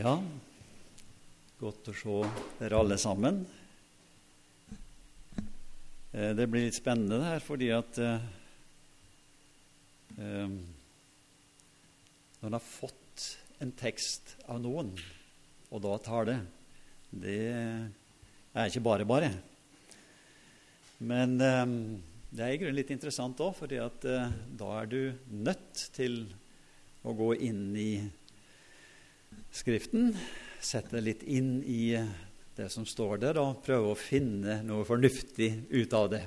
Ja, godt å se dere alle sammen. Eh, det blir litt spennende det her, fordi at eh, eh, Når en har fått en tekst av noen, og da tar det, det er ikke bare bare. Men eh, det er i grunnen litt interessant òg, fordi eh, da er du nødt til å gå inn i Skriften, sette det litt inn i det som står der, og prøve å finne noe fornuftig ut av det.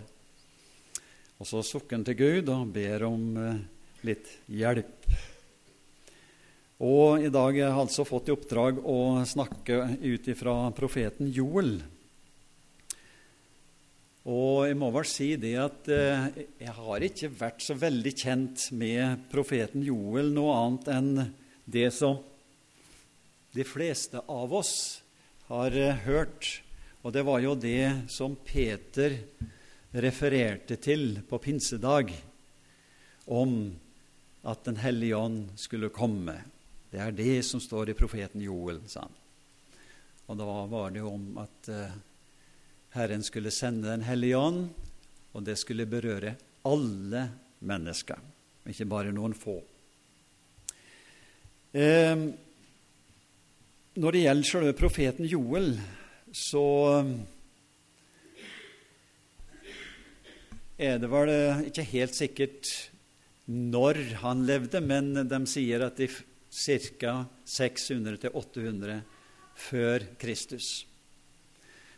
Og så sukker han til Gud og ber om eh, litt hjelp. Og i dag har jeg altså fått i oppdrag å snakke ut ifra profeten Joel. Og jeg må vel si det at eh, jeg har ikke vært så veldig kjent med profeten Joel noe annet enn det som de fleste av oss har eh, hørt. Og det var jo det som Peter refererte til på pinsedag, om at Den hellige ånd skulle komme. Det er det som står i profeten Joel, sa han. Og da var det jo om at uh, Herren skulle sende Den hellige ånd, og det skulle berøre alle mennesker, ikke bare noen få. Eh, når det gjelder selve profeten Joel, så er det vel ikke helt sikkert når han levde, men de sier at i ca. 600-800 før Kristus.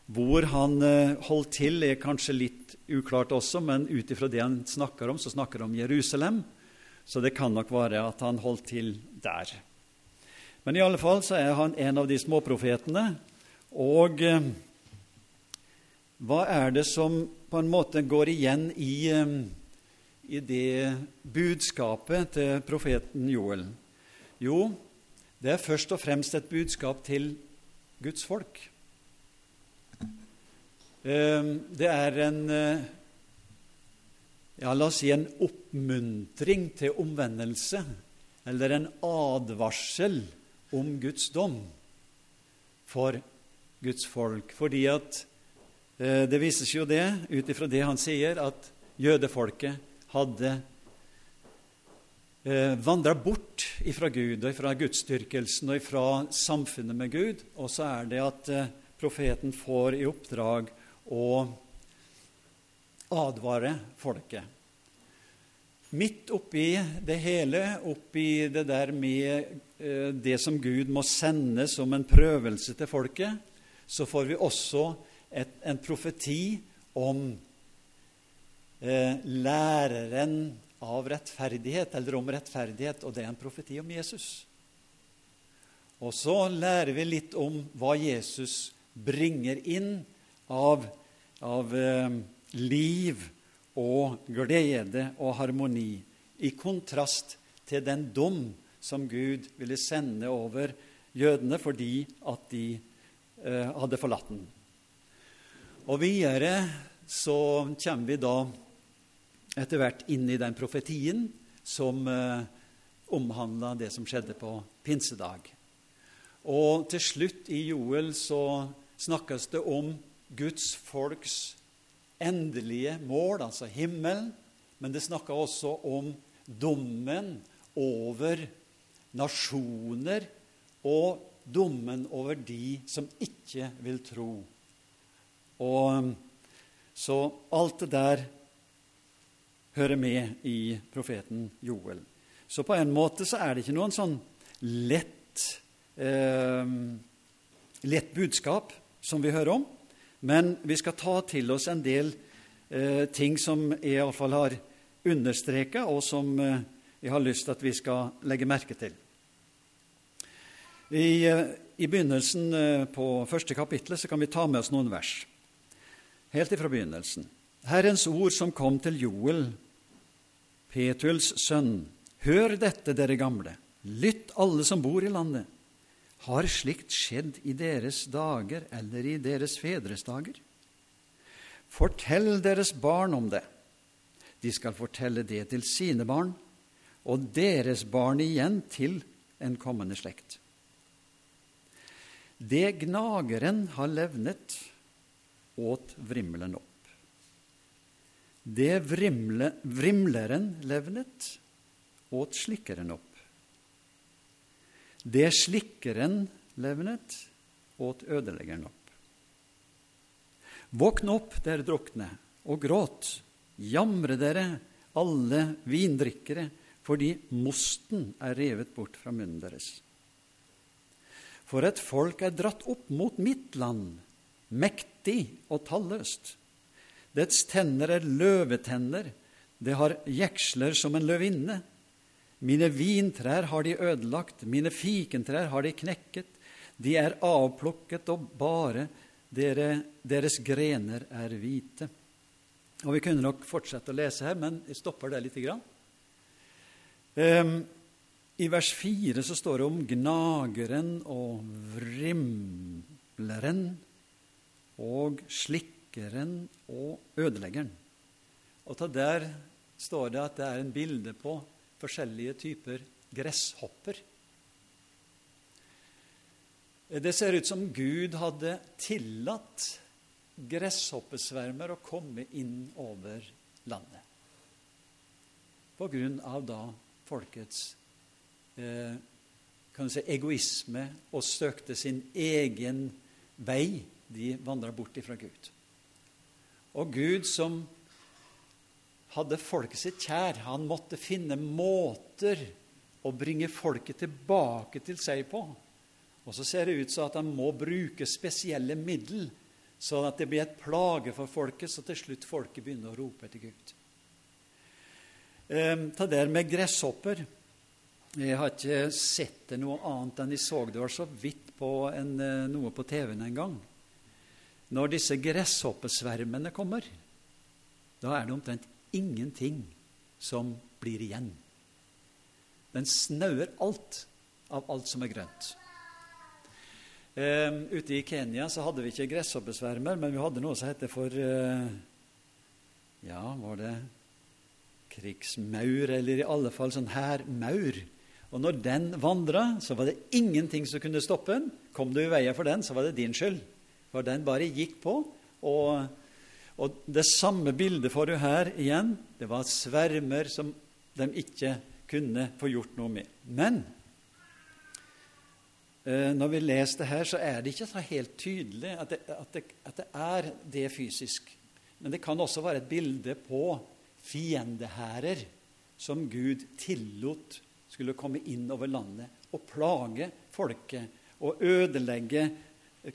Hvor han eh, holdt til, er kanskje litt uklart også, men ut ifra det han snakker om, så snakker han om Jerusalem. Så det kan nok være at han holdt til der. Men i alle fall så er han en av de småprofetene. Og eh, hva er det som på en måte går igjen i, eh, i det budskapet til profeten Joel? Jo, det er først og fremst et budskap til Guds folk. Eh, det er en ja, la oss si en oppmuntring til omvendelse, eller en advarsel om Guds dom for Guds folk. Fordi at eh, det vises jo det, ut ifra det han sier, at jødefolket hadde eh, vandra bort ifra Gud og ifra gudsdyrkelsen og ifra samfunnet med Gud. Og så er det at eh, profeten får i oppdrag å advare folket. Midt oppi det hele, oppi det der med det som Gud må sende som en prøvelse til folket, så får vi også et, en profeti om eh, læreren av rettferdighet, eller om rettferdighet, og det er en profeti om Jesus. Og så lærer vi litt om hva Jesus bringer inn av, av eh, liv og glede og harmoni, i kontrast til den dom som Gud ville sende over jødene fordi at de eh, hadde forlatt den. Og videre så kommer vi da etter hvert inn i den profetien som eh, omhandla det som skjedde på pinsedag. Og til slutt i Joel så snakkes det om Guds folks endelige mål, altså himmelen, men det snakker også om dommen over nasjoner og dommen over de som ikke vil tro. Og Så alt det der hører med i profeten Joel. Så på en måte så er det ikke noen sånn lett, eh, lett budskap som vi hører om. Men vi skal ta til oss en del eh, ting som jeg iallfall har understreka, og som eh, jeg har lyst til at vi skal legge merke til. I, eh, i begynnelsen eh, på første kapittel så kan vi ta med oss noen vers. Helt ifra begynnelsen. Herrens ord som kom til Joel, Petuls sønn. Hør dette, dere gamle. Lytt, alle som bor i landet. Har slikt skjedd i deres dager eller i deres fedres dager? Fortell deres barn om det. De skal fortelle det til sine barn, og deres barn igjen til en kommende slekt. Det gnageren har levnet, åt vrimlen opp. Det vrimle, vrimleren levnet, åt slikkeren opp. Det slikkeren levnet, åt ødeleggeren opp. Våkn opp, dere drukne, og gråt. Jamre dere, alle vindrikkere, fordi mosten er revet bort fra munnen deres. For et folk er dratt opp mot mitt land, mektig og talløst. Dets tenner er løvetenner, det har jeksler som en løvinne. Mine vintrær har de ødelagt, mine fikentrær har de knekket. De er avplukket, og bare dere, deres grener er hvite. Og Vi kunne nok fortsette å lese her, men jeg stopper der lite grann. Um, I vers 4 så står det om gnageren og vrimleren og slikkeren og ødeleggeren. Og ta Der står det at det er en bilde på forskjellige typer gresshopper. Det ser ut som Gud hadde tillatt gresshoppesvermer å komme inn over landet. På grunn av da folkets kan du si, egoisme og søkte sin egen vei. De vandra bort ifra Gud. Og Gud som hadde folket sitt kjær, han måtte finne måter å bringe folket tilbake til seg på. Og så ser det ut som at han må bruke spesielle middel, sånn at det blir et plage for folket, så til slutt folket begynner å rope etter Gud. Eh, ta der med gresshopper Jeg har ikke sett det noe annet enn jeg så det var så vidt på en, eh, noe på TV-en en gang. Når disse gresshoppesvermene kommer, da er det omtrent ingenting som blir igjen. Den snauer alt av alt som er grønt. Uh, ute i Kenya så hadde vi ikke gresshoppesvermer, men vi hadde noe som heter for uh, Ja, var det krigsmaur, eller i alle fall sånn hærmaur. Og når den vandra, så var det ingenting som kunne stoppe den. Kom du i veien for den, så var det din skyld. For den bare gikk på. Og, og det samme bildet får du her igjen. Det var svermer som de ikke kunne få gjort noe med. Men Eh, når vi leser det her, så er det ikke så helt tydelig at det, at, det, at det, er det fysisk. Men det kan også være et bilde på fiendehærer som Gud tillot skulle komme inn over landet og plage folket og ødelegge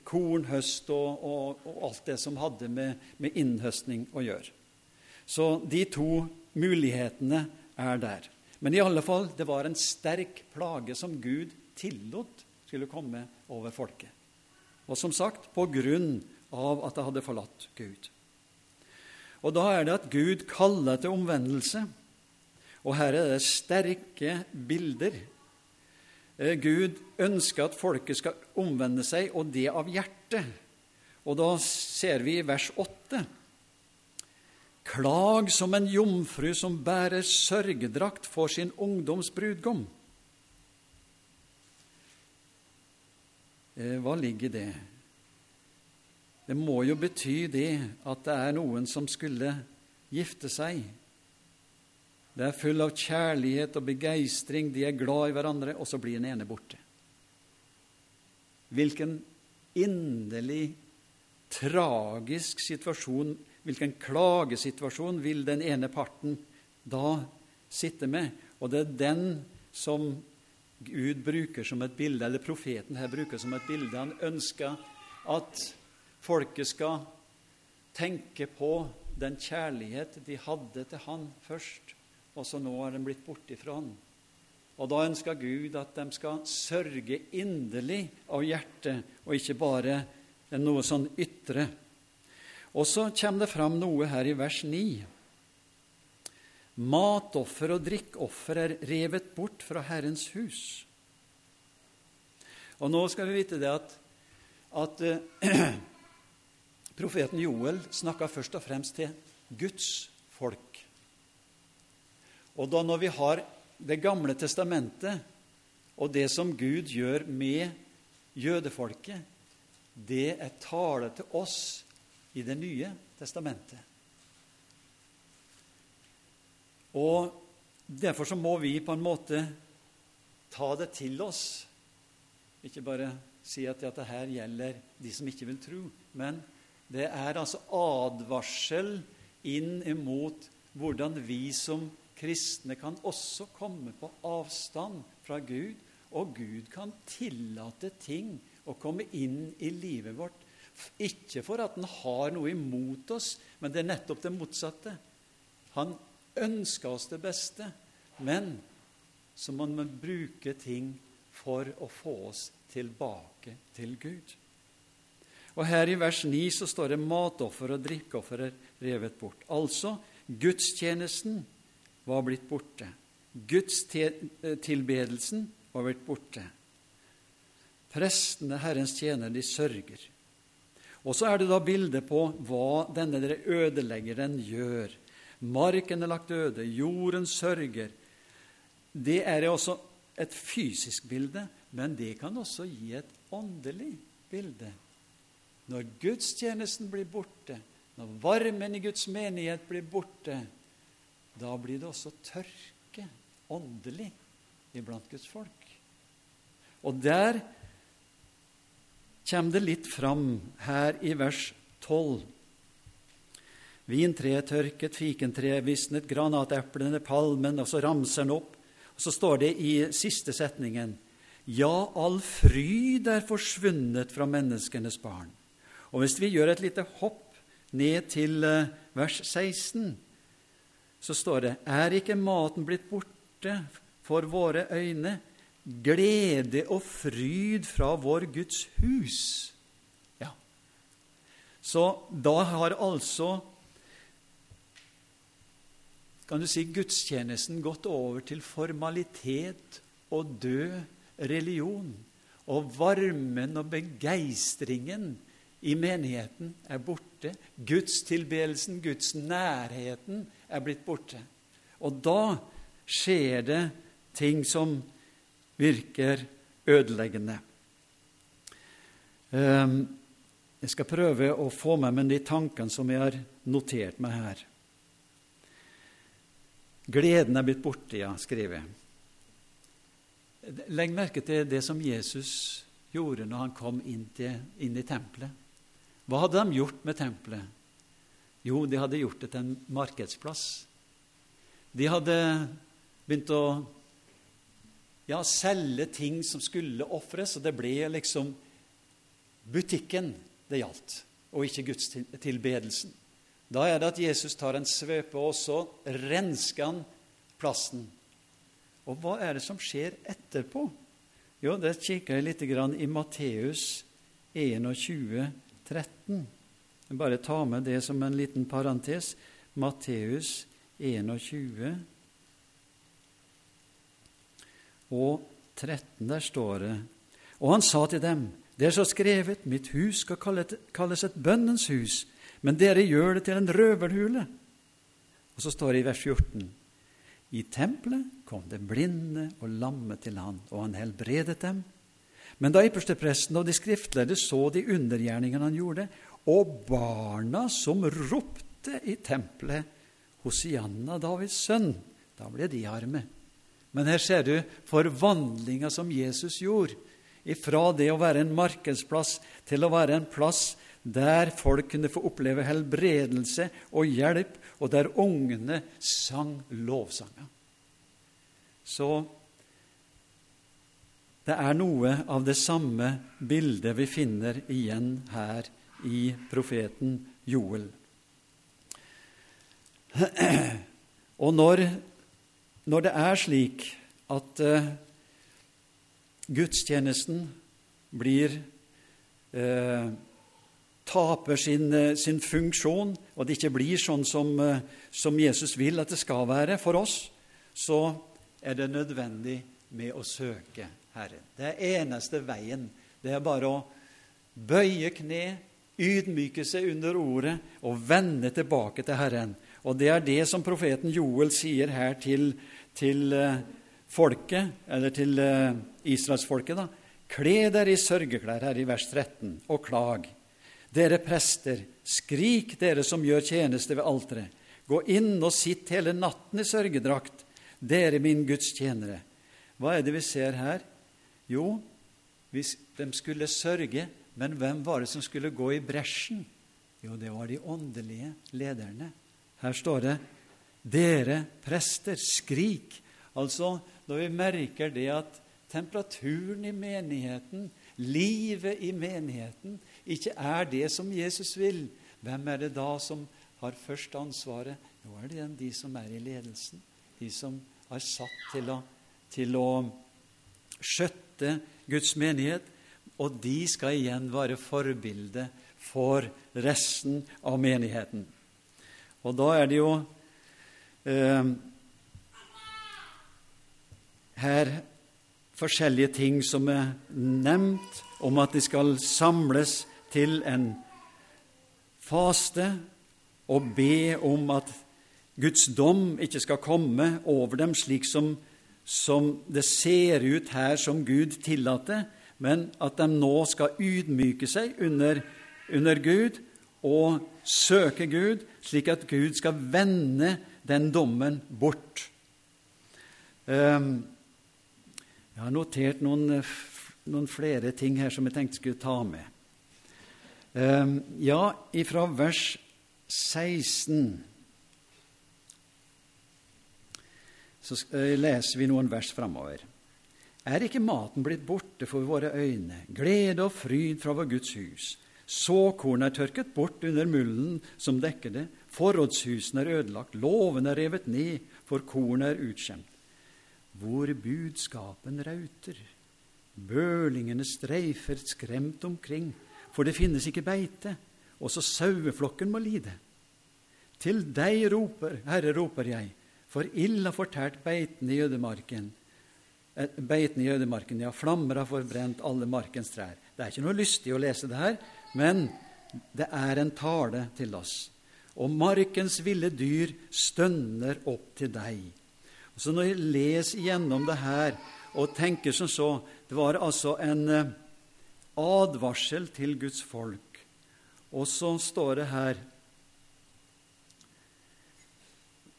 kornhøst og, og, og alt det som hadde med, med innhøstning å gjøre. Så de to mulighetene er der. Men i alle fall, det var en sterk plage som Gud tillot skulle komme over folket. Og som sagt på grunn av at de hadde forlatt Gud. Og da er det at Gud kaller til omvendelse. Og her er det sterke bilder. Eh, Gud ønsker at folket skal omvende seg, og det av hjertet. Og da ser vi i vers 8 Klag som en jomfru som bærer sørgedrakt for sin ungdoms brudgom. Eh, hva ligger i det? Det må jo bety det at det er noen som skulle gifte seg. Det er full av kjærlighet og begeistring, de er glad i hverandre, og så blir den ene borte. Hvilken inderlig tragisk situasjon, hvilken klagesituasjon vil den ene parten da sitte med? Og det er den som Gud bruker som et bilde, eller profeten her bruker som et bilde. Han ønsker at folket skal tenke på den kjærlighet de hadde til han først, og så nå har de blitt borte fra han. Og da ønsker Gud at de skal sørge inderlig av hjertet, og ikke bare noe sånn ytre. Og så kommer det fram noe her i vers 9. Matoffer og drikkoffer er revet bort fra Herrens hus. Og nå skal vi vite det at, at uh, profeten Joel snakka først og fremst til Guds folk. Og da når vi har Det gamle testamentet og det som Gud gjør med jødefolket, det er tale til oss i Det nye testamentet. Og Derfor så må vi på en måte ta det til oss. Ikke bare si at dette her gjelder de som ikke vil tro, men det er altså advarsel inn imot hvordan vi som kristne kan også komme på avstand fra Gud, og Gud kan tillate ting å komme inn i livet vårt. Ikke for at han har noe imot oss, men det er nettopp det motsatte. Han ønsker oss det beste, men så må man bruke ting for å få oss tilbake til Gud. Og Her i vers 9 så står det matoffer og drikkeoffer er revet bort. Altså gudstjenesten var blitt borte. Gudstilbedelsen var blitt borte. Prestene, Herrens tjener, de sørger. Og så er det da bildet på hva denne ødeleggeren gjør. Marken er lagt øde, jorden sørger. Det er også et fysisk bilde, men det kan også gi et åndelig bilde. Når gudstjenesten blir borte, når varmen i Guds menighet blir borte, da blir det også tørke åndelig iblant Guds folk. Og der kommer det litt fram her i vers 12. Vintreet tørket, fikentreet visnet, granateplene, palmen, og så ramser han opp. Og Så står det i siste setningen Ja, all fryd er forsvunnet fra menneskenes barn. Og hvis vi gjør et lite hopp ned til eh, vers 16, så står det Er ikke maten blitt borte for våre øyne? glede og fryd fra vår Guds hus. Ja. Så da har altså kan du si, gudstjenesten gått over til formalitet og død religion. Og varmen og begeistringen i menigheten er borte. Gudstilbedelsen, Guds nærheten, er blitt borte. Og da skjer det ting som virker ødeleggende. Ehm, jeg skal prøve å få med meg de tankene som jeg har notert meg her. Gleden er blitt borte, ja, skriver jeg. Legg merke til det som Jesus gjorde når han kom inn, til, inn i tempelet. Hva hadde de gjort med tempelet? Jo, de hadde gjort det til en markedsplass. De hadde begynt å ja, selge ting som skulle ofres, og det ble liksom butikken det gjaldt, og ikke gudstilbedelsen. Da er det at Jesus tar en svøpe, og så rensker han plassen. Og hva er det som skjer etterpå? Jo, det kikker jeg litt i Matteus 21, 13. Jeg bare ta med det som en liten parentes. Matteus 21, og 13. Der står det Og han sa til dem, det er så skrevet, mitt hus skal kalles et bønnens hus, men dere gjør det til en røverhule. Og så står det i vers 14.: I tempelet kom det blinde og lamme til han, og han helbredet dem. Men da ypperstepresten og de skriftlærde så de undergjerningene han gjorde, og barna som ropte i tempelet, Hosianna, Davids sønn, da ble de arme. Men her ser du forvandlinga som Jesus gjorde. Ifra det å være en markedsplass til å være en plass der folk kunne få oppleve helbredelse og hjelp, og der ungene sang lovsanger. Så det er noe av det samme bildet vi finner igjen her i profeten Joel. Og når når det er slik at uh, gudstjenesten blir uh, taper sin, uh, sin, funksjon, og det ikke blir sånn som, som, Jesus vil at det skal være for oss, så er det nødvendig med å søke Herren. Det er eneste veien. Det er bare å bøye kne, ydmyke seg under ordet og vende tilbake til Herren. Og det er det som profeten Joel sier her til, til eh, folket, eller til eh, israelsfolket. da. Kle dere i sørgeklær, her i vers 13, og klag. Dere prester, skrik, dere som gjør tjeneste ved alteret. Gå inn og sitt hele natten i sørgedrakt, dere min Guds tjenere. Hva er det vi ser her? Jo, hvis de skulle sørge, men hvem var det som skulle gå i bresjen? Jo, det var de åndelige lederne. Her står det 'Dere prester, skrik'. Altså, når vi merker det at temperaturen i menigheten, livet i menigheten, ikke er det som Jesus vil, hvem er det da som har først ansvaret? Jo, er det de som er i ledelsen, de som er satt til å, til å skjøtte Guds menighet. Og de skal igjen være forbilde for resten av menigheten. Og da er det jo eh, her forskjellige ting som er nevnt om at de skal samles til en faste og be om at Guds dom ikke skal komme over dem slik som, som det ser ut her som Gud tillater, men at de nå skal ydmyke seg under, under Gud og søke Gud, slik at Gud skal vende den dommen bort. Um, jeg har notert noen, noen, flere ting her som jeg tenkte skulle ta med. Um, ja, ifra vers 16 så eh, leser vi noen vers framover. Er ikke maten blitt borte for våre øyne, glede og fryd fra vår Guds hus? Såkornet er tørket bort under mulden som dekker det, forrådshusene er ødelagt, låven er revet ned, for kornet er utskjemt. Hvor budskapen rauter, bølingene streifer skremt omkring, for det finnes ikke beite, også saueflokken må lide. Til deg roper, Herre, roper jeg, for ild har fortært beitene i ødemarken. Beitene i ødemarken, ja, flammer har forbrent alle markens trær. Det er ikke noe lystig å lese det her, men det er en tale til oss. Og markens ville dyr stønner opp til deg. Så Når jeg leser gjennom det her og tenker som så Det var altså en eh, advarsel til Guds folk. Og så står det her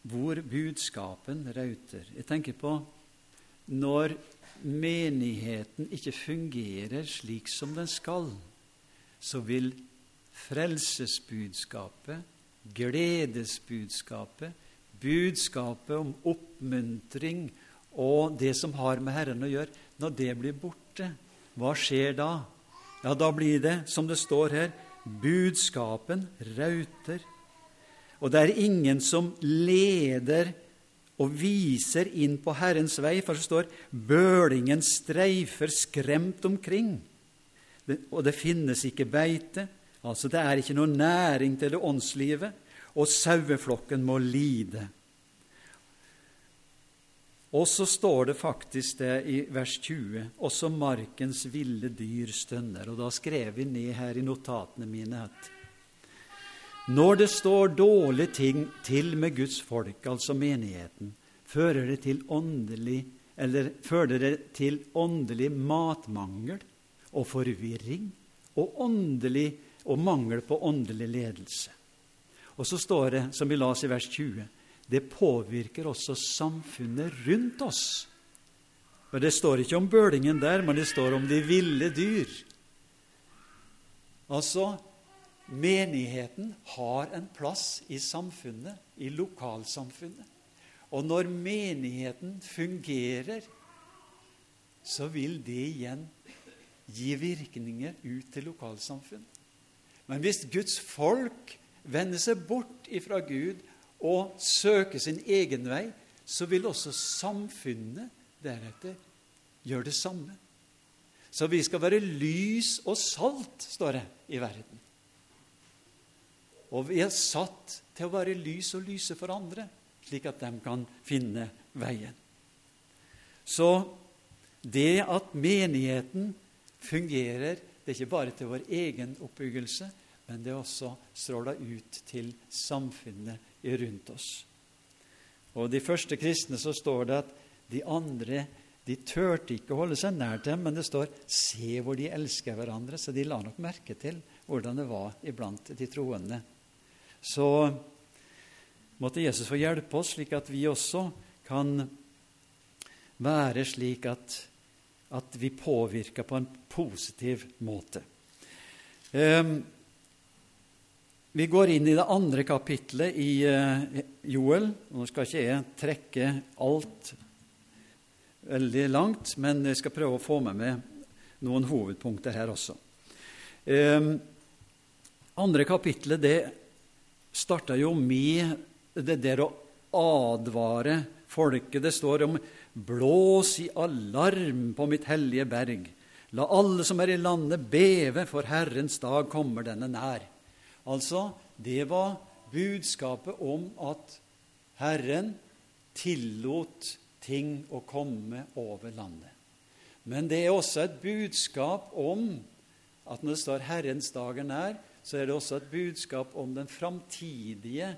hvor budskapen rauter. Jeg tenker på når menigheten ikke fungerer slik som den skal, så vil frelsesbudskapet, gledesbudskapet, budskapet om oppmuntring og det som har med Herren å gjøre, når det blir borte, hva skjer da? Ja, da blir det, som det står her, budskapen rauter. Og det er ingen som leder og viser inn på Herrens vei, for det står 'bølingen streifer skremt omkring'. Og det finnes ikke beite, altså det er ikke noe næring til det åndslivet, og saueflokken må lide. Og så står det faktisk det i vers 20 også markens ville dyr stønner. Og da skrev vi ned her i notatene mine at når det står dårlige ting til med Guds folk, altså menigheten, fører det til åndelig, eller fører det til åndelig matmangel og forvirring og, åndelig, og mangel på åndelig ledelse. Og så står det, som vi las i vers 20, det påvirker også samfunnet rundt oss. Og Det står ikke om bølingen der, men det står om de ville dyr. Altså, Menigheten har en plass i samfunnet, i lokalsamfunnet. Og når menigheten fungerer, så vil det igjen gi virkninger ut til lokalsamfunn. Men hvis Guds folk vender seg bort ifra Gud og søker sin egen vei, så vil også samfunnet deretter gjøre det samme. Så vi skal være lys og salt, står det i verden. Og vi er satt til å være lys og lyse for andre, slik at de kan finne veien. Så det at menigheten fungerer, det er ikke bare til vår egen oppbyggelse, men det er også stråla ut til samfunnet rundt oss. Og De første kristne så står det at de andre De turte ikke å holde seg nær til dem, men det står 'se hvor de elsker hverandre', så de la nok merke til hvordan det var iblant de troende. Så måtte Jesus få hjelpe oss, slik at vi også kan være slik at, at vi påvirker på en positiv måte. Um, vi går inn i det andre kapitlet i uh, Joel. Nå skal ikke jeg trekke alt veldig langt, men jeg skal prøve å få med meg noen hovedpunkter her også. Um, andre kapitlet det starta jo med det der å advare folket. Det står om 'blås i alarm på mitt hellige berg'. La alle som er i landet, beve, for Herrens dag kommer denne nær. Altså, det var budskapet om at Herren tillot ting å komme over landet. Men det er også et budskap om at når det står 'Herrens dag er nær', så er det også et budskap om den framtidige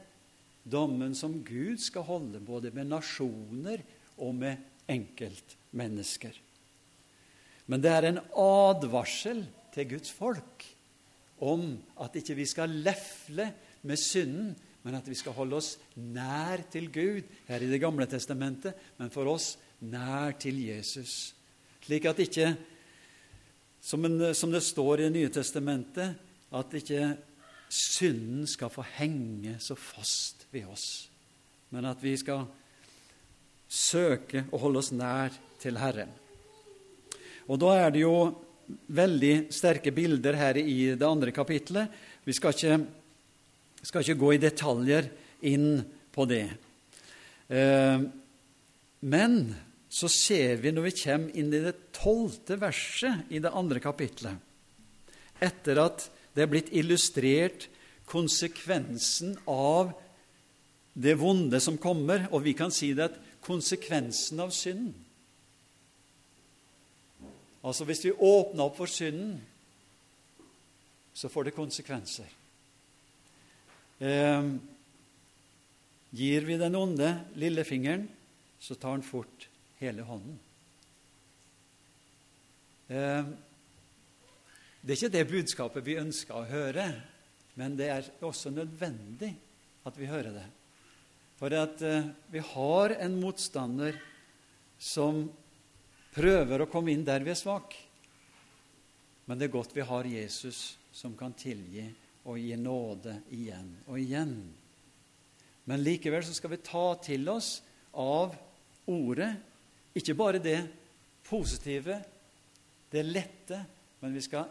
dommen som Gud skal holde både med nasjoner og med enkeltmennesker. Men det er en advarsel til Guds folk om at ikke vi skal lefle med synden, men at vi skal holde oss nær til Gud her i Det gamle testamentet, men for oss nær til Jesus. Slik at ikke, som, en, som det står i Det nye testamentet, at ikke synden skal få henge så fast ved oss, men at vi skal søke å holde oss nær til Herren. Og Da er det jo veldig sterke bilder her i det andre kapitlet. Vi skal ikke, skal ikke gå i detaljer inn på det. Eh, men så ser vi når vi kommer inn i det tolvte verset i det andre kapitlet, etter at det er blitt illustrert konsekvensen av det vonde som kommer, og vi kan si det at konsekvensen av synden Altså hvis vi åpner opp for synden, så får det konsekvenser. Eh, gir vi den onde lillefingeren, så tar han fort hele hånden. Eh, det er ikke det budskapet vi ønsker å høre, men det er også nødvendig at vi hører det. For at eh, vi har en motstander som prøver å komme inn der vi er svak. Men det er godt vi har Jesus som kan tilgi og gi nåde igjen og igjen. Men likevel så skal vi ta til oss av ordet ikke bare det positive, det lette, men vi skal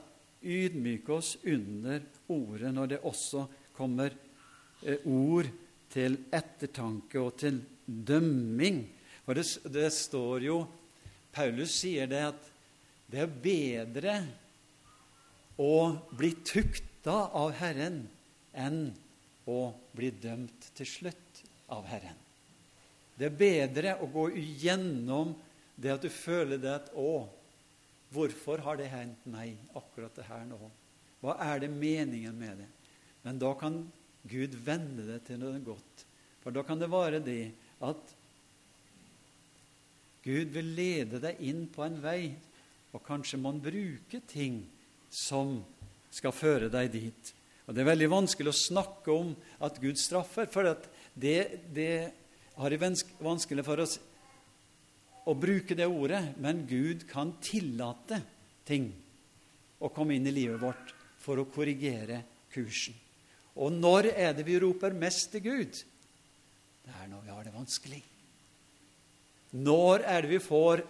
ydmyke oss under ordet når det også kommer eh, ord til ettertanke og til dømming. For det, det, står jo Paulus sier det at det er bedre å bli tukta av Herren enn å bli dømt til slutt av Herren. Det er bedre å gå igjennom det at du føler det at 'Å, Hvorfor har det hendt meg akkurat det her nå? Hva er det meningen med det? Men da kan Gud vende det til noe godt. For da kan det være det at Gud vil lede deg inn på en vei, og kanskje må han bruke ting som skal føre deg dit. Og Det er veldig vanskelig å snakke om at Gud straffer, for det, det har jeg vanskelig for oss å bruke det ordet, men Gud kan tillate ting å komme inn i livet vårt for å korrigere kursen. Og når er det vi roper mest til Gud? Det er når vi har det vanskelig. Når er det vi får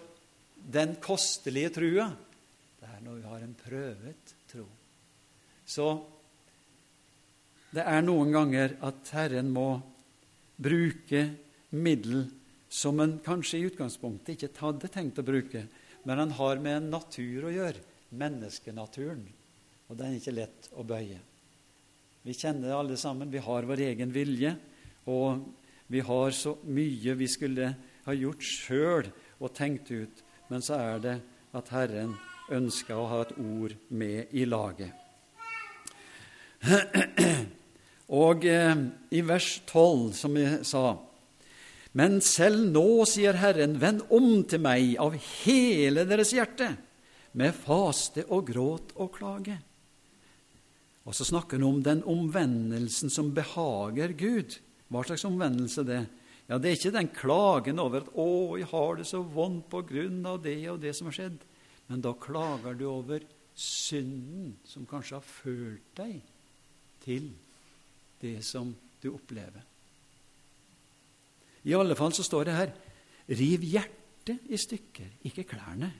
den kostelige trua? Det er når vi har en prøvet tro. Så det er noen ganger at Herren må bruke middel som en kanskje i utgangspunktet ikke hadde tenkt å bruke, men han har med en natur å gjøre, menneskenaturen, og den er ikke lett å bøye. Vi kjenner det alle sammen. Vi har vår egen vilje, og vi har så mye vi skulle ha gjort sjøl og tenkt ut, men så er det at Herren ønsker å ha et ord med i laget. Og eh, i vers 12, som vi sa Men selv nå, sier Herren, vend om til meg av hele deres hjerte, med faste og gråt og klage. Og så snakker han om den omvendelsen som behager Gud. Hva slags omvendelse det er? Ja, Det er ikke den klagen over at 'Å, jeg har det så vondt på grunn av det og det som har skjedd', men da klager du over synden som kanskje har ført deg til det som du opplever. I alle fall så står det her Riv hjertet i stykker, ikke klærne.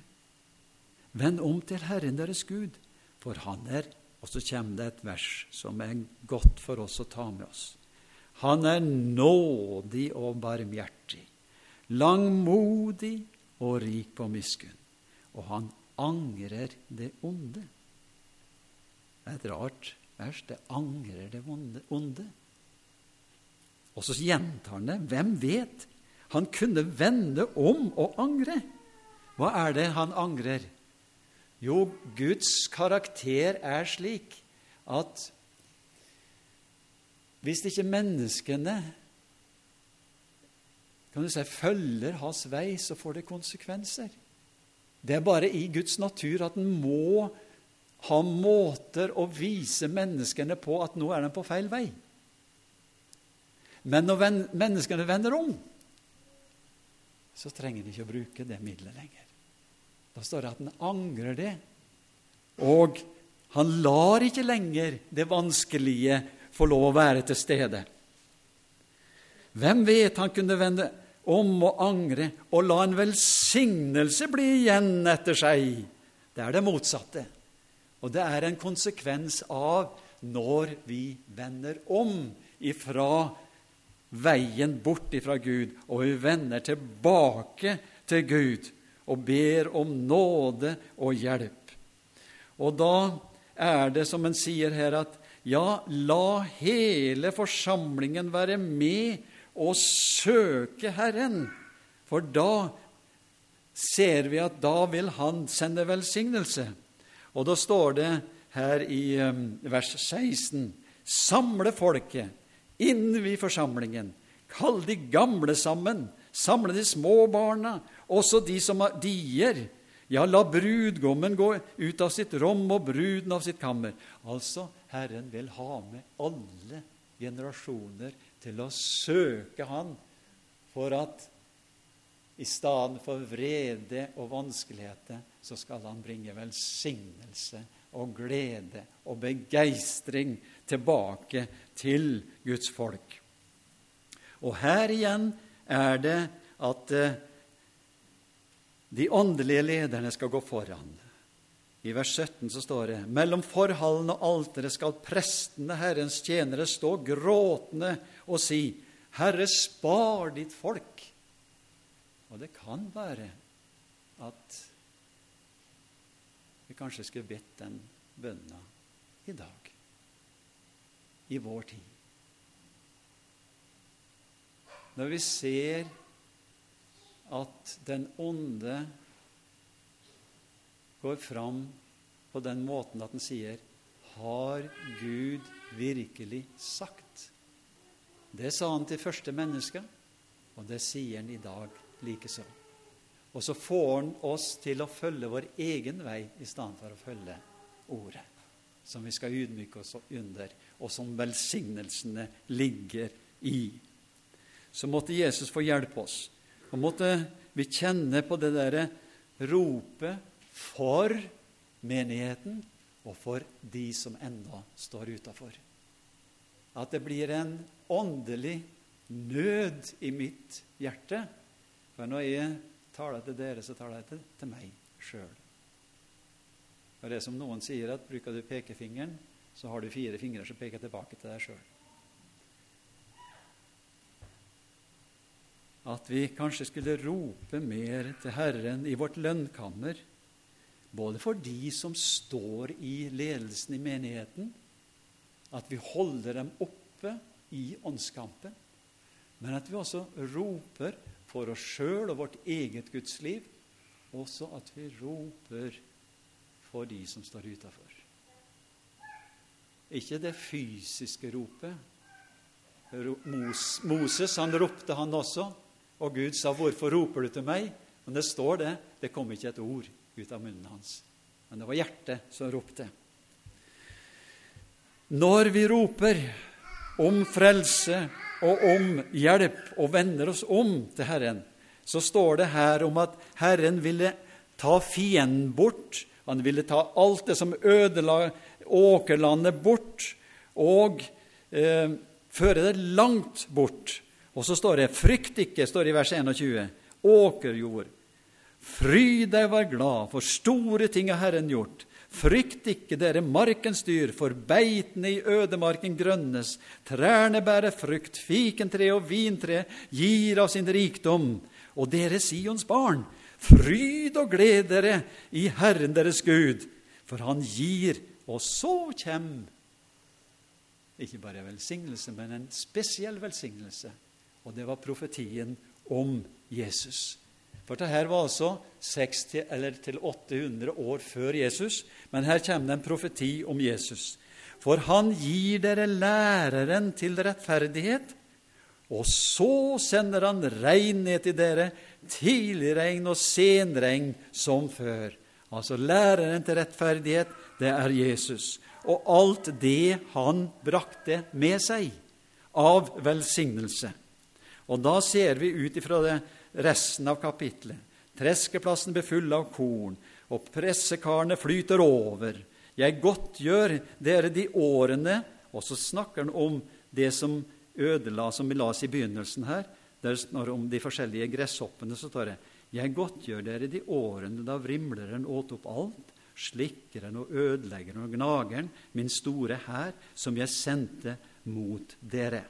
Vend om til Herren deres Gud, for Han er Og så kommer det et vers som er godt for oss å ta med oss. Han er nådig og barmhjertig, langmodig og rik på miskunn, og han angrer det onde. Det er et rart vers. Det angrer det onde. Og så gjentar han det. Hvem vet? Han kunne vende om og angre. Hva er det han angrer? Jo, Guds karakter er slik at hvis ikke menneskene kan du si, følger hans vei, så får det konsekvenser. Det er bare i Guds natur at en må ha måter å vise menneskene på at nå er de på feil vei. Men når menneskene vender om, så trenger de ikke å bruke det middelet lenger. Da står det at han angrer det. Og han lar ikke lenger det vanskelige få lov å være til stede. Hvem vet han kunne vende om og angre og la en velsignelse bli igjen etter seg? Det er det motsatte. Og det er en konsekvens av når vi vender om ifra veien bort ifra Gud, og vi vender tilbake til Gud og ber om nåde og hjelp. Og da er det som en sier her, at ja, la hele forsamlingen være med og søke Herren, for da ser vi at da vil Han sende velsignelse. Og da står det her i um, vers 16.: Samle folket innvi forsamlingen. Kall de gamle sammen. Samle de små barna, også de som har dier. Ja, la brudgommen gå ut av sitt rom og bruden av sitt kammer. Altså, Herren vil ha med alle generasjoner til å søke Han for at i stedet for vrede og vanskeligheter så skal Han bringe velsignelse og glede og begeistring tilbake til Guds folk. Og her igjen er det at eh, de åndelige lederne skal gå foran. I vers 17 så står det mellom forhallen og alteret skal prestene, Herrens tjenere, stå gråtende og si, Herre, spar ditt folk. Og det kan være at vi kanskje skulle bedt den bønna i dag i vår tid. Når vi ser at den onde går fram på den måten at den sier Har Gud virkelig sagt? Det sa han til første menneske, og det sier han i dag likeså. Og så får han oss til å følge vår egen vei i stedet for å følge Ordet, som vi skal ydmyke oss under og som velsignelsene ligger i. Så måtte Jesus få hjelpe oss. Og måtte vi kjenne på det derre ropet for menigheten og for de som ennå står utafor. At det blir en åndelig nød i mitt hjerte. For når jeg taler til dere, så taler jeg til, til meg sjøl. Det er som noen sier, at bruker du pekefingeren, så har du fire fingre som peker tilbake til deg sjøl. At vi kanskje skulle rope mer til Herren i vårt lønnkammer, både for de som står i ledelsen i menigheten, at vi holder dem oppe i åndskampen, men at vi også roper for oss sjøl og vårt eget gudsliv, også at vi roper for de som står utafor. Ikke det fysiske ropet. Moses han ropte, han også. Og Gud sa, 'Hvorfor roper du til meg?' Men det står det. Det kom ikke et ord ut av munnen hans. Men det var hjertet som ropte. Når vi roper om frelse og om hjelp og vender oss om til Herren, så står det her om at Herren ville ta fienden bort. Han ville ta alt det som ødela åkerlandet, bort, og eh, føre det langt bort. Og så står det 'frykt ikke', står det i vers 21. Åkerjord. Fry deg, vær glad, for store ting har Herren gjort. Frykt ikke, dere markens dyr, for beitene i ødemarken grønnes. Trærne bærer frukt, fikentre og vintre gir av sin rikdom. Og dere Sions barn, fryd og gled dere i Herren deres Gud, for Han gir, og så kjem ikke bare velsignelse, men en spesiell velsignelse. Og det var profetien om Jesus. For dette var altså 60 eller til 800 år før Jesus, men her kommer det en profeti om Jesus. For han gir dere læreren til rettferdighet, og så sender han regn ned til dere, tidligregn og senregn som før. Altså læreren til rettferdighet, det er Jesus. Og alt det han brakte med seg av velsignelse. Og da ser vi ut ifra det resten av kapitlet. Treskeplassen blir full av korn, og pressekarene flyter over. Jeg godtgjør dere de årene Og så snakker han om det som ødela, som vi las i begynnelsen her. Der står om de forskjellige gresshoppene. Så står det Jeg godtgjør dere de årene da vrimleren åt opp alt, slikkeren og ødeleggeren og gnageren, min store hær, som jeg sendte mot dere.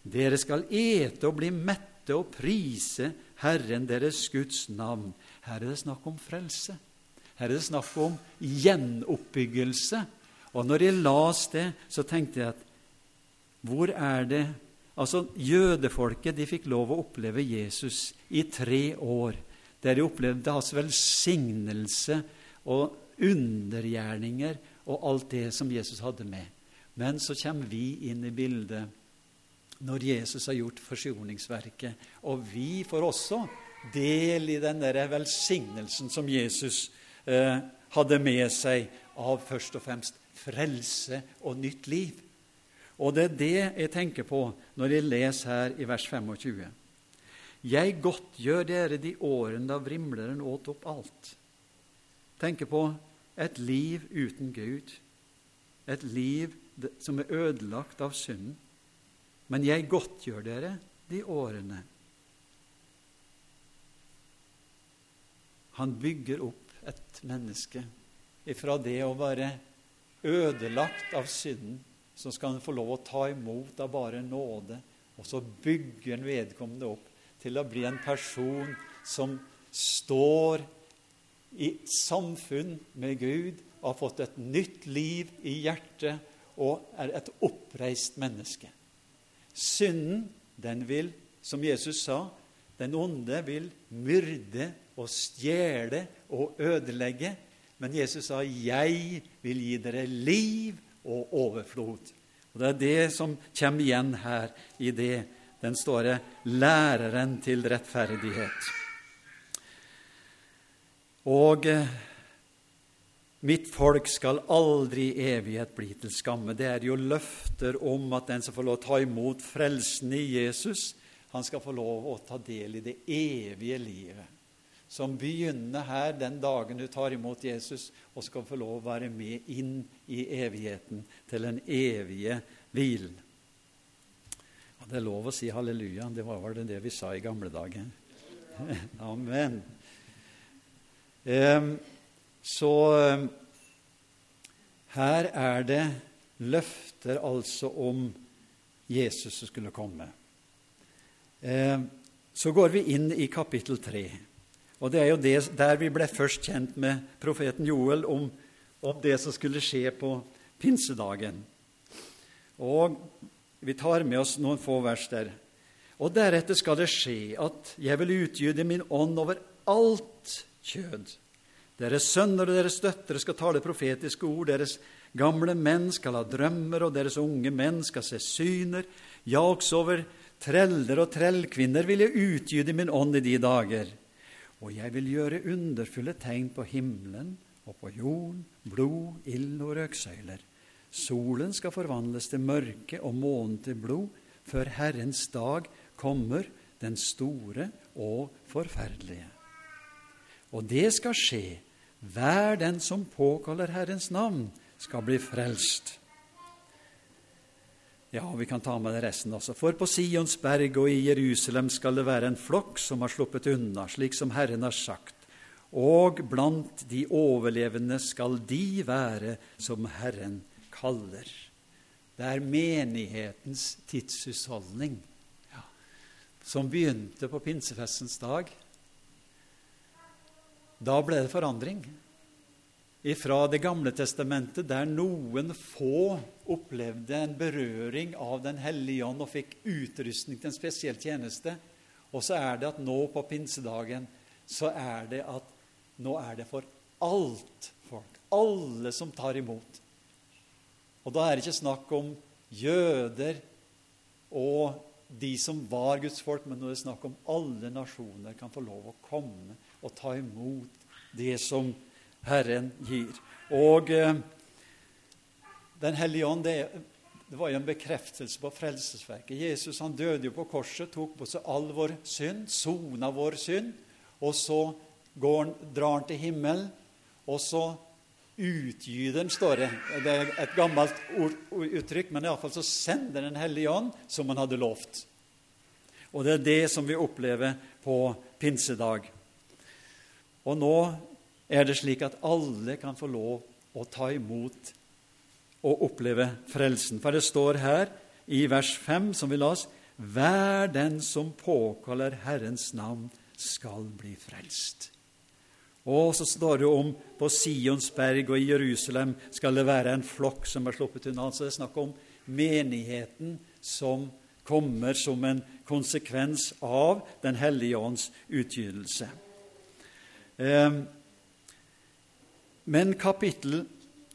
Dere skal ete og bli mette og prise Herren deres Guds navn. Her er det snakk om frelse. Her er det snakk om gjenoppbyggelse. Og når jeg las det, så tenkte jeg at hvor er det Altså, Jødefolket de fikk lov å oppleve Jesus i tre år, der de opplevde hans velsignelse og undergjerninger og alt det som Jesus hadde med. Men så kommer vi inn i bildet når Jesus har gjort forsoningsverket. Og vi får også del i den der velsignelsen som Jesus eh, hadde med seg av først og fremst frelse og nytt liv. Og det er det jeg tenker på når jeg leser her i vers 25. Jeg godtgjør dere de årene da vrimleren åt opp alt. Tenker på et liv uten Gud, et liv som er ødelagt av synden. Men jeg godtgjør dere de årene. Han bygger opp et menneske ifra det å være ødelagt av synden, så skal han få lov å ta imot av bare nåde. Og så bygger han vedkommende opp til å bli en person som står i samfunn med Gud, har fått et nytt liv i hjertet og er et oppreist menneske. Synden, den vil, som Jesus sa, den onde vil myrde og stjele og ødelegge. Men Jesus sa, 'Jeg vil gi dere liv og overflod'. Og Det er det som kommer igjen her i det den står 'læreren til rettferdighet'. Og eh, Mitt folk skal aldri i evighet bli til skamme. Det er jo løfter om at den som får lov å ta imot frelsen i Jesus, han skal få lov å ta del i det evige livet. Som begynner her den dagen du tar imot Jesus, og skal få lov å være med inn i evigheten, til den evige hvilen. Og det er lov å si halleluja. Det var vel det vi sa i gamle dager. Amen. Um, så eh, her er det løfter altså om Jesus som skulle komme. Eh, så går vi inn i kapittel 3. Og det er jo det, der vi ble først kjent med profeten Joel om, om det som skulle skje på pinsedagen. Og vi tar med oss noen få vers der. Og deretter skal det skje at jeg vil utgyde min ånd over alt kjød. Deres sønner og deres døtre skal tale profetiske ord. Deres gamle menn skal ha drømmer, og deres unge menn skal se syner. Ja, også over treller og trellkvinner vil jeg utgyde min ånd i de dager, og jeg vil gjøre underfulle tegn på himmelen og på jorden, blod, ild og røksøyler. Solen skal forvandles til mørke og månen til blod, før Herrens dag kommer, den store og forferdelige. Og det skal skje. Hver den som påkaller Herrens navn, skal bli frelst. Ja, vi kan ta med det resten også. For på Sions berg og i Jerusalem skal det være en flokk som har sluppet unna, slik som Herren har sagt. Og blant de overlevende skal de være som Herren kaller. Det er menighetens tidshusholdning ja, som begynte på pinsefestens dag. Da ble det forandring fra Det gamle testamentet, der noen få opplevde en berøring av Den hellige ånd og fikk utrustning til en spesiell tjeneste. Og så er det at nå på pinsedagen så er det at nå er det for alt folk. Alle som tar imot. Og da er det ikke snakk om jøder og de som var Guds folk, men nå er det snakk om alle nasjoner kan få lov å komme og ta imot det som Herren gir. Og eh, Den hellige ånd, det, det, var jo en bekreftelse på frelsesverket. Jesus han døde jo på korset, tok på seg all vår synd, sona vår synd. Og så han, drar han til himmelen, og så utgyter han, står det. Det er et gammelt ord, uttrykk, men iallfall så sender Den hellige ånd som han hadde lovt. Og det er det som vi opplever på pinsedag. Og nå er det slik at alle kan få lov å ta imot og oppleve frelsen. For det står her i vers 5, som vi las, hver den som påkaller Herrens navn, skal bli frelst. Og så står det om på Sions berg og i Jerusalem skal det være en flokk som er sluppet unna. Så det er snakk om menigheten som kommer som en konsekvens av Den hellige ånds utgytelse. Eh, men kapittel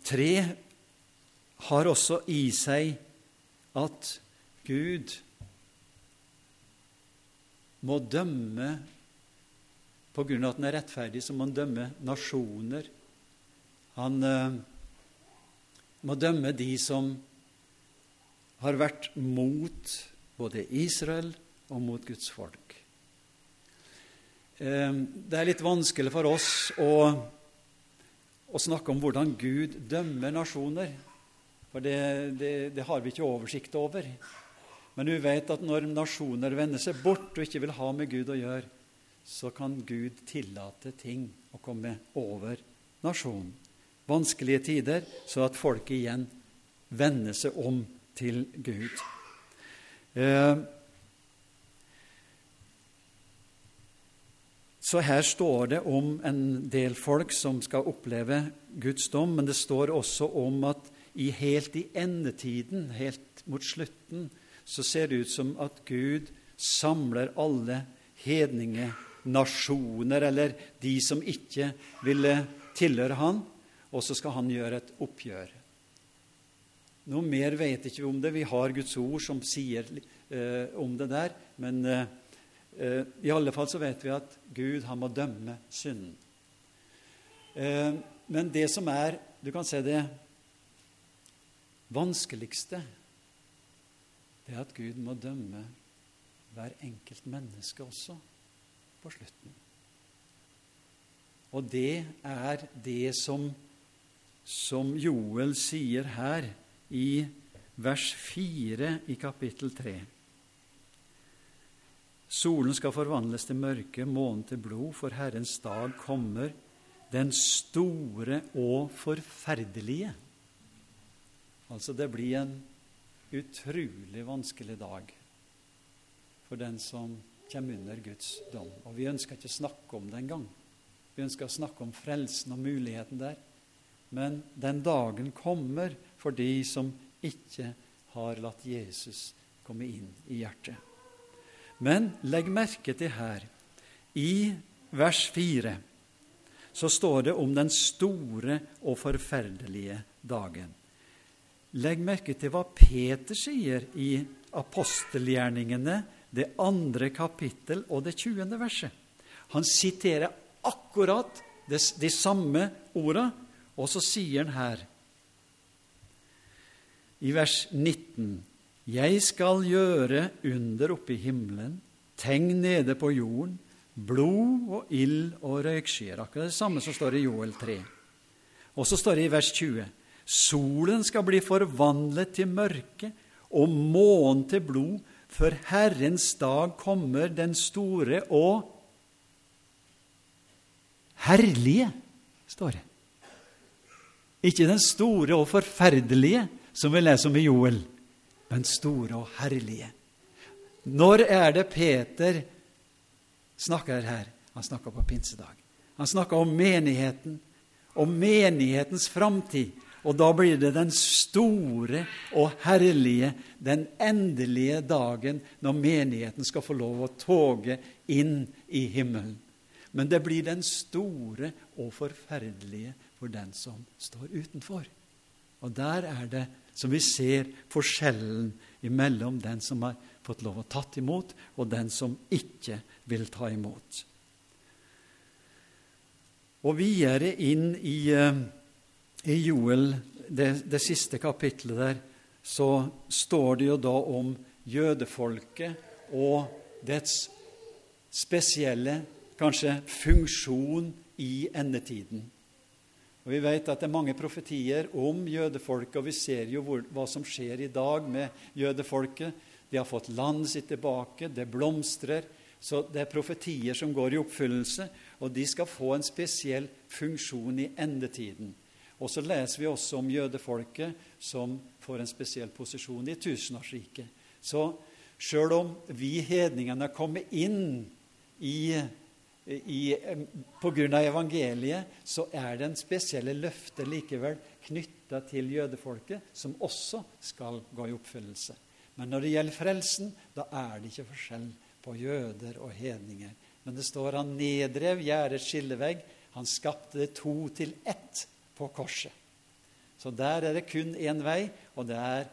3 har også i seg at Gud må dømme på grunn av at han er rettferdig, så må han dømme nasjoner. Han eh, må dømme de som har vært mot både Israel og mot Guds folk. Eh, det er litt vanskelig for oss å å snakke om hvordan Gud dømmer nasjoner. For det, det, det, har vi ikke oversikt over. Men vi vet at når nasjoner vender seg bort og ikke vil ha med Gud å gjøre, så kan Gud tillate ting å komme over nasjonen. Vanskelige tider, så at folk igjen vender seg om til Gud. Eh, Så her står det om en del folk som skal oppleve Guds dom, men det står også om at i helt i endetiden, helt mot slutten, så ser det ut som at Gud samler alle hedninge nasjoner, eller de som ikke ville tilhøre Han, og så skal Han gjøre et oppgjør. Noe mer vet ikke vi om det. Vi har Guds ord som sier eh, om det der, men eh, Eh, I alle fall så vet vi at Gud han må dømme synden. Eh, men det som er Du kan se det vanskeligste, det er at Gud må dømme hver enkelt menneske også på slutten. Og det er det som, som Joel sier her i vers 4 i kapittel 3. Solen skal forvandles til mørke, månen til blod, for Herrens dag kommer, den store og forferdelige. Altså, det blir en utrolig vanskelig dag for den som kommer under Guds dom. Og vi ønsker ikke å snakke om det engang. Vi ønsker å snakke om frelsen og muligheten der. Men den dagen kommer for de som ikke har latt Jesus komme inn i hjertet. Men legg merke til her, i vers 4, så står det om den store og forferdelige dagen. Legg merke til hva Peter sier i apostelgjerningene det andre kapittel og det 20. verset. Han siterer akkurat de, samme orda, og så sier han her i vers 19.: Jeg skal gjøre under oppe i himmelen, tegn nede på jorden, blod og ild og røykskyer. Akkurat det samme som står i Joel 3. Og så står det i vers 20.: Solen skal bli forvandlet til mørke og månen til blod, for Herrens dag kommer, den store og herlige, står det. Ikke den store og forferdelige, som vi leser om i Joel, men store og herlige. Når er det Peter snakker her? Han snakker på pinsedag. Han snakker om menigheten, om menighetens framtid. Og da blir det den store og herlige, den endelige dagen når menigheten skal få lov å toge inn i himmelen. Men det blir den store og forferdelige for den som står utenfor. Og der er det som vi ser forskjellen mellom den som har fått lov å tatt imot, og den som ikke vil ta imot. Og videre inn i, eh, i Joel, det, det siste kapitlet der, så står det jo da om jødefolket og dets spesielle, kanskje, funksjon i endetiden. Og Vi vet at det er mange profetier om jødefolket, og vi ser jo hvor, hva som skjer i dag med jødefolket. De har fått landet sitt tilbake, det blomstrer. Så det er profetier som går i oppfyllelse, og de skal få en spesiell funksjon i endetiden. Og så leser vi også om jødefolket som får en spesiell posisjon i tusenårsriket. Så sjøl om vi hedningene har kommet inn i Pga. evangeliet så er det en spesielle løfter likevel knytta til jødefolket, som også skal gå i oppfyllelse. Men når det gjelder frelsen, da er det ikke forskjell på jøder og hedninger. Men det står han nedrev gjerdets skillevegg. Han skapte det to til ett på korset. Så der er det kun én vei, og det er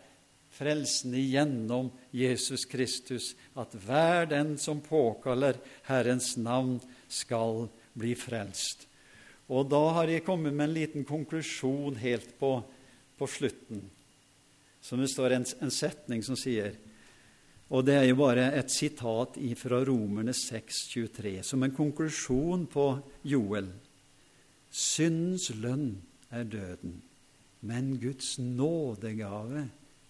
frelsen igjennom Jesus Kristus. At hver den som påkaller Herrens navn, skal bli frelst. Og da har jeg kommet med en liten konklusjon helt på, på slutten. Som det står en, en, setning som sier Og det er jo bare et sitat fra Romerne 6,23, som en konklusjon på Joel. Syndens lønn er døden, men Guds nådegave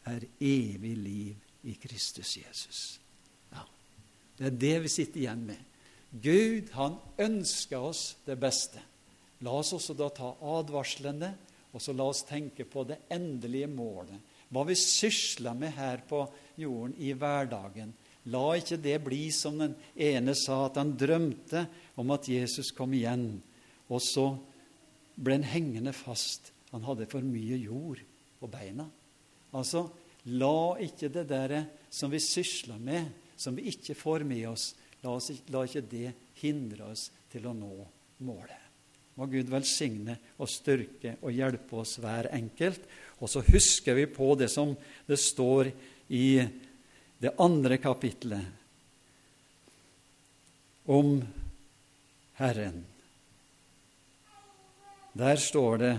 er evig liv i Kristus Jesus. Ja, Det er det vi sitter igjen med. Gud, han ønsker oss det beste. La oss også da ta advarslene, og så la oss tenke på det endelige målet. Hva vi sysler med her på jorden i hverdagen. La ikke det bli som den ene sa, at han drømte om at Jesus kom igjen, og så ble han hengende fast. Han hadde for mye jord på beina. Altså, la ikke det der som vi sysler med, som vi ikke får med oss, La, oss, la ikke det hindre oss til å nå målet. Må Gud velsigne og styrke og hjelpe oss hver enkelt. Og så husker vi på det som det står i det andre kapitlet om Herren. Der står det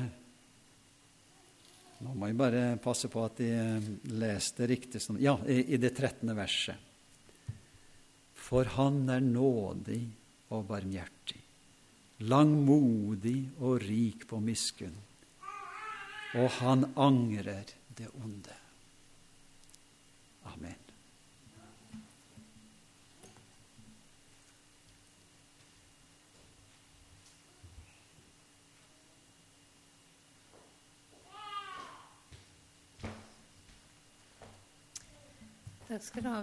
Nå må jeg bare passe på at jeg leste riktig. Ja, i det 13. verset for han er nådig og barmhjertig, langmodig og rik på miskunn, og han angrer det onde. Amen. Takk skal du ha.